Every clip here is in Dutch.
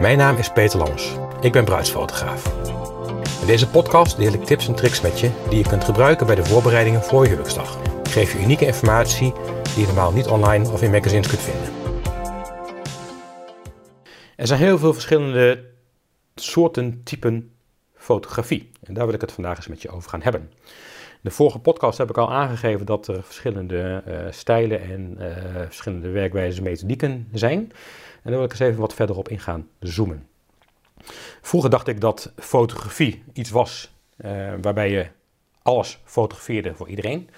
Mijn naam is Peter Lams. Ik ben bruidsfotograaf. In deze podcast deel ik tips en tricks met je die je kunt gebruiken bij de voorbereidingen voor je huwelijksdag. Ik geef je unieke informatie die je normaal niet online of in magazines kunt vinden. Er zijn heel veel verschillende soorten typen fotografie. En daar wil ik het vandaag eens met je over gaan hebben. In de vorige podcast heb ik al aangegeven dat er verschillende uh, stijlen en uh, verschillende werkwijzen methodieken zijn. En daar wil ik eens even wat verder op ingaan zoomen. Vroeger dacht ik dat fotografie iets was uh, waarbij je alles fotografeerde voor iedereen.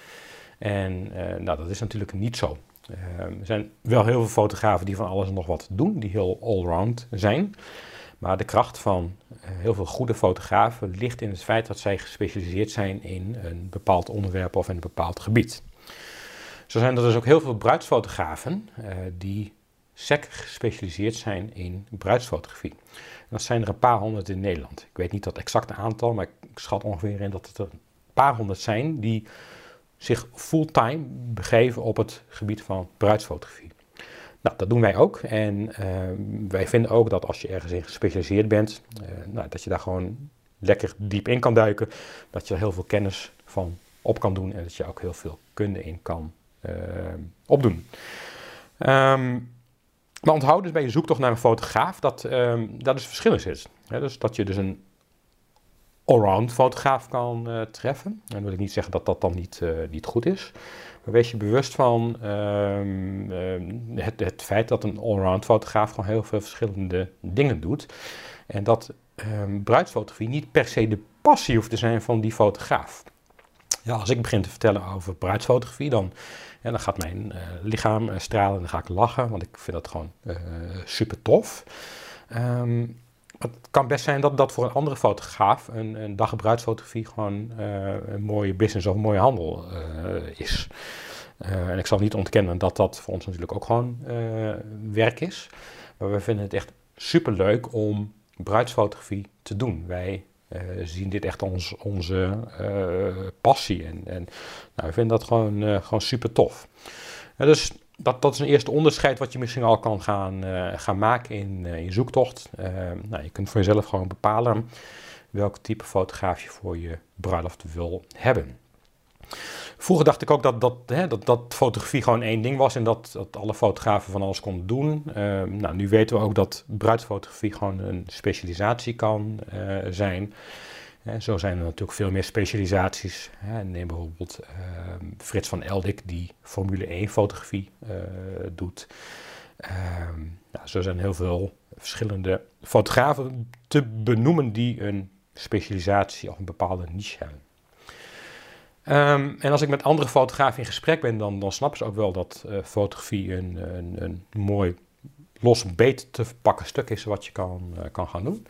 En nou, dat is natuurlijk niet zo. er zijn wel heel veel fotografen die van alles en nog wat doen, die heel allround zijn. Maar de kracht van eh, heel veel goede fotografen ligt in het feit dat zij gespecialiseerd zijn in een bepaald onderwerp of in een bepaald gebied. Zo zijn er dus ook heel veel bruidsfotografen die sec gespecialiseerd zijn in bruidsfotografie. Dat zijn er een paar honderd in Nederland. Ik weet niet dat exacte aantal, maar ik schat ongeveer in dat het er een paar honderd zijn die zich fulltime begeven op het gebied van bruidsfotografie. Nou, dat doen wij ook. En ehm, wij vinden ook dat als je ergens in gespecialiseerd bent, uh, nou, dat je daar gewoon lekker diep in kan duiken. Dat je er heel veel kennis van op kan doen en dat je ook heel veel kunde in kan uh, opdoen. Um, maar onthoud dus bij je zoektocht naar een fotograaf dat, um, dat er verschillen zit. dus dat je dus een allround fotograaf kan uh, treffen. En dan wil ik niet zeggen dat dat dan niet, uh, niet goed is. Maar wees je bewust van um, um, het, het, feit dat een allround fotograaf gewoon heel veel verschillende dingen doet. En dat bruidsfotografie niet per se de passie hoeft te zijn van die fotograaf. Ja, als ik begin te vertellen over bruidsfotografie, dan, ja, dan gaat mijn uh, lichaam stralen en dan ga ik lachen, want ik vind dat gewoon super tof. Um, het kan best zijn dat dat voor een andere fotograaf een, een dag bruidsfotografie gewoon een mooie business of een mooie handel is. En ik zal niet ontkennen dat dat voor ons natuurlijk ook gewoon werk is. Maar we vinden het echt super leuk om bruidsfotografie te doen. Wij zien dit echt als onze passie. En, en nou, we vinden dat gewoon, gewoon super tof. dus dat, dat is een eerste onderscheid wat je misschien al kan gaan, gaan maken in je zoektocht. Nou, je kunt voor jezelf gewoon bepalen welk type fotograaf je voor je bruiloft wil hebben. Vroeger dacht ik ook dat, dat, hè, dat, dat fotografie gewoon één ding was en dat, dat alle fotografen van alles konden doen. nou, nu weten we ook dat bruidsfotografie gewoon een specialisatie kan zijn zo zijn er natuurlijk veel meer specialisaties. neem bijvoorbeeld ehm, Frits van Eldik, die Formule 1 fotografie uh, doet. Ehm, nou, zo zijn heel veel verschillende fotografen te benoemen die een specialisatie of een bepaalde niche hebben. Um, en als ik met andere fotografen in gesprek ben, dan, dan snappen ze ook wel dat uh, fotografie een, een, een, mooi los beet te pakken stuk is wat je kan, uh, kan gaan doen.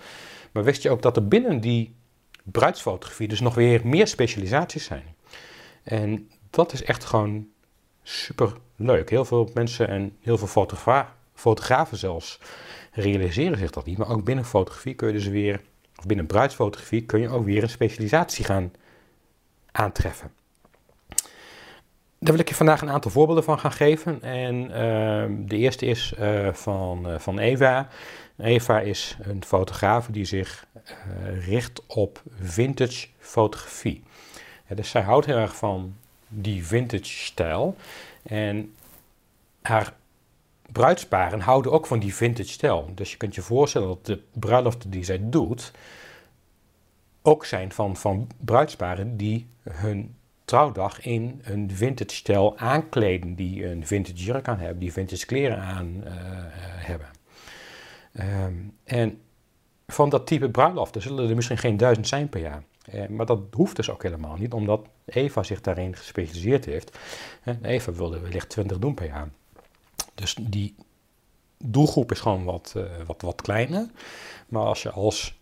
Maar wist je ook dat er binnen die bruidsfotografie dus nog weer meer specialisaties zijn. En dat is echt gewoon super leuk. Heel veel mensen en heel veel fotogra fotografen zelfs realiseren zich dat niet. Maar ook binnen fotografie kun je dus weer, of binnen bruidsfotografie kun je ook weer een specialisatie gaan aantreffen. Daar wil ik je vandaag een aantal voorbeelden van gaan geven. En uh, de eerste is uh, van, uh, van Eva. Eva is een fotograaf die zich uh, richt op vintage fotografie. Dus zij houdt heel erg van die vintage stijl. En haar bruidsparen houden ook van die vintage stijl. Dus je kunt je voorstellen dat de bruiloften die zij doet ook zijn van, van bruidsparen die hun trouwdag in een vintage stijl aankleden. Die een vintage jurk aan hebben, die vintage kleren aan uh, hebben. Um, en van dat type bruiloften zullen er misschien geen duizend zijn per jaar. Uh, maar dat hoeft dus ook helemaal niet, omdat Eva zich daarin gespecialiseerd heeft. Eva wilde wellicht 20 doen per jaar. Dus die doelgroep is gewoon wat, uh, wat, wat kleiner. Maar als je als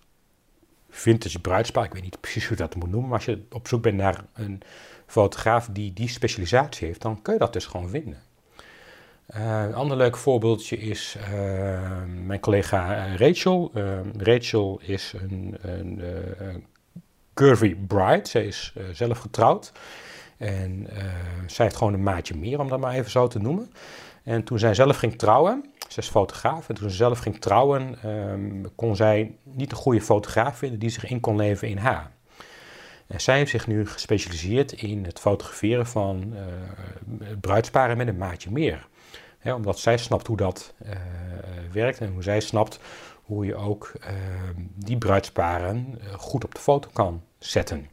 vintage bruidspaar, ik weet niet precies hoe dat moet noemen, maar als je op zoek bent naar een fotograaf die die specialisatie heeft, dan kun je dat dus gewoon vinden. Uh, een ander leuk voorbeeldje is uh, mijn collega Rachel. Uh, Rachel is een, een, een, curvy bride. Zij is zelf getrouwd. En zij heeft gewoon een maatje meer, om dat maar even zo te noemen. En toen zij zelf ging trouwen, Ze is fotograaf en toen ze zelf ging trouwen, ehm, kon zij niet een goede fotograaf vinden die zich in kon leven in haar. En zij heeft zich nu gespecialiseerd in het fotograferen van uh, bruidsparen met een maatje meer. omdat zij snapt hoe dat uh, werkt en hoe zij snapt hoe je ook uh, die bruidsparen goed op de foto kan zetten.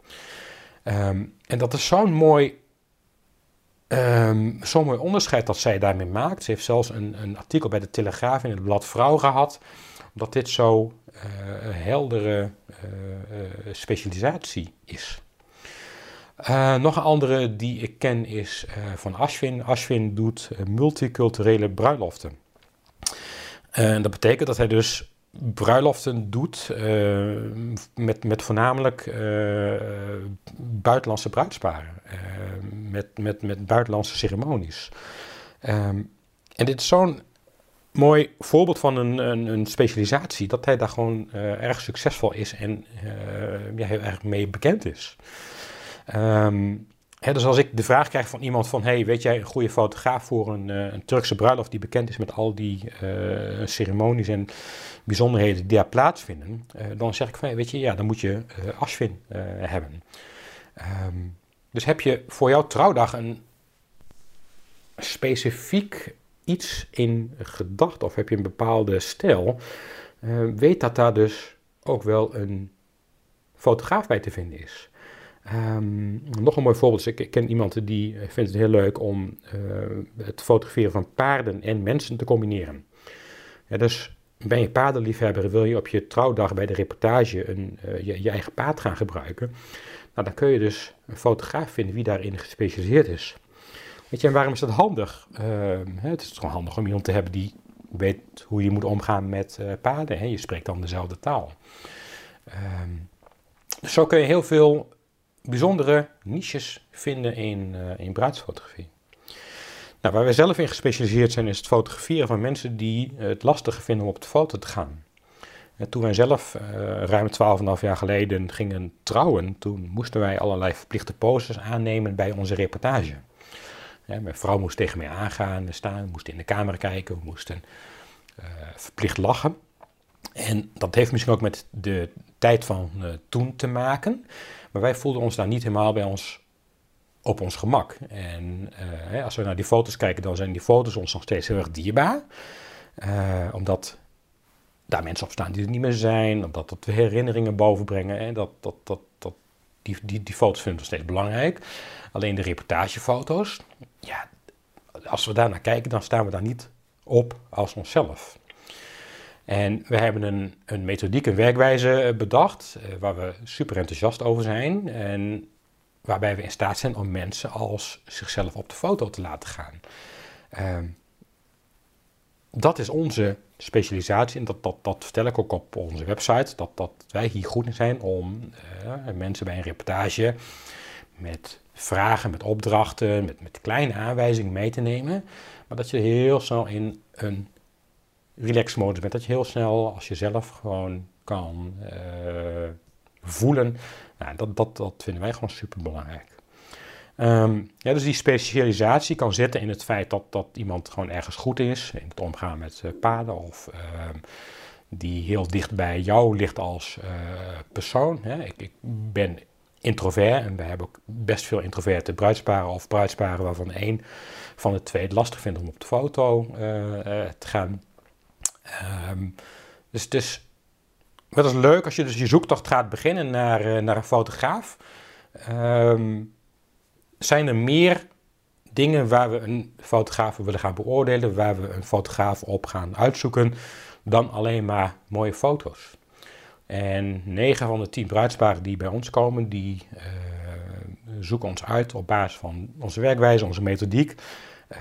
Um, en dat is zo'n mooi, um, zo'n mooi onderscheid dat zij daarmee maakt. Ze heeft zelfs een, een artikel bij de Telegraaf in het blad Vrouw gehad, omdat dit zo uh, heldere uh, specialisatie is. nog een andere die ik ken is van Ashwin. Ashwin doet multiculturele bruiloften. En dat betekent dat hij dus bruiloften doet uh, met, met voornamelijk uh, buitenlandse bruidsparen. Uh, met, met, met buitenlandse ceremonies. Um, en dit is zo'n mooi voorbeeld van een, een, een, specialisatie, dat hij daar gewoon erg succesvol is en ja, heel erg mee bekend is. Um, dus als ik de vraag krijg van iemand van, hey, weet jij een goede fotograaf voor een, uh, een Turkse bruiloft die bekend is met al die uh, ceremonies en bijzonderheden die daar plaatsvinden, uh, dan zeg ik van, weet je, ja, dan moet je Ashwin hebben. Um, dus heb je voor jouw trouwdag een specifiek iets in gedachten of heb je een bepaalde stijl, weet dat daar dus ook wel een fotograaf bij te vinden is. Um, nog een mooi voorbeeld. Ik ken iemand die eh, vindt het heel leuk om uh, het fotograferen van paarden en mensen te combineren. Dus ben je paardenliefhebber, wil je op je trouwdag bij de reportage een, uh, je, je, eigen paard gaan gebruiken, nou, dan kun je dus een fotograaf vinden wie daarin gespecialiseerd is. Weet je, en waarom is dat handig? Uh, het is gewoon handig om iemand te hebben die weet hoe je moet omgaan met paarden. Hè? Je spreekt dan dezelfde taal. Dus zo kun je heel veel bijzondere niches vinden in, uh, in bruidsfotografie. Nou, waar wij zelf in gespecialiseerd zijn is het fotograferen van mensen die het lastig vinden om op de foto te gaan. En toen wij zelf uh, ruim 12,5 jaar geleden gingen trouwen, toen moesten wij allerlei verplichte poses aannemen bij onze reportage. mijn vrouw moest tegen mij aangaan staan, we moesten in de camera kijken, we moesten verplicht lachen. En dat heeft misschien ook met de tijd van toen te maken. Maar wij voelden ons daar niet helemaal bij ons op ons gemak. En uh, als we naar die foto's kijken, dan zijn die foto's ons nog steeds heel erg dierbaar. Uh, omdat daar mensen op staan die er niet meer zijn, omdat dat herinneringen bovenbrengen. En dat, dat, dat, dat, die, die, die foto's vinden we steeds belangrijk. Alleen de reportagefoto's, ja, als we daar naar kijken, dan staan we daar niet op als onszelf. En we hebben een, een methodiek, werkwijze eh, bedacht, uh, waar we super enthousiast over zijn. En waarbij we in staat zijn om mensen als zichzelf op de foto te laten gaan. Uh, dat is onze specialisatie en dat, dat, dat vertel ik ook op onze website. Dat, dat wij hier goed in zijn om uh, mensen bij een reportage met vragen, met opdrachten, met, met kleine aanwijzingen mee te nemen. Maar dat je heel snel in een relax modus. Dat je heel snel, als je zelf gewoon kan uh, voelen. Nou, dat, dat, dat vinden wij gewoon super belangrijk. Um, ja, dus die specialisatie kan zitten in het feit dat, dat iemand gewoon ergens goed is in het omgaan met uh, paden of uh, die heel dicht bij jou ligt als uh, persoon. Hè. Ik, ik, ben introvert en we hebben ook best veel introverte bruidsparen of bruidsparen waarvan één van de twee het lastig vindt om op de foto te gaan. Um, dus het is wat is leuk als je dus je zoektocht gaat beginnen naar, uh, naar een fotograaf. Um, zijn er meer dingen waar we een fotograaf willen gaan beoordelen, waar we een fotograaf op gaan uitzoeken, dan alleen maar mooie foto's. En 9 van de 10 bruidsparen die bij ons komen, die uh, zoeken ons uit op basis van onze werkwijze, onze methodiek. Uh,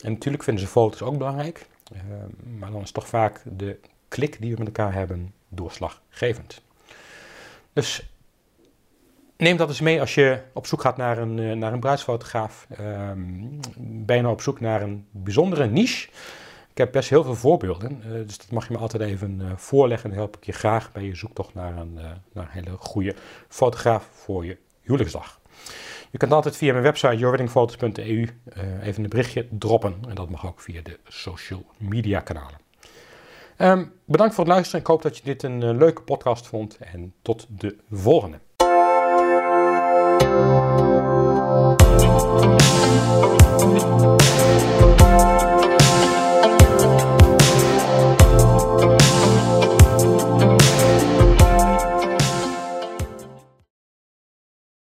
en natuurlijk vinden ze foto's ook belangrijk. Ehm, maar dan is toch vaak de klik die we met elkaar hebben doorslaggevend. Dus neem dat eens mee als je op zoek gaat naar een, eh, naar een bruidsfotograaf. Um, ben je nou op zoek naar een bijzondere niche? Ik heb best heel veel voorbeelden, uh, dus dat mag je me altijd even uh, voorleggen. Dan help ik je graag bij je zoektocht naar een, naar een hele goede fotograaf voor je huwelijksdag. Je kunt altijd via mijn website yourweddingphotos.eu eh, even een berichtje droppen. En dat mag ook via de social media kanalen. Ehm, bedankt voor het luisteren. Ik hoop dat je dit een eh, leuke podcast vond. En tot de volgende.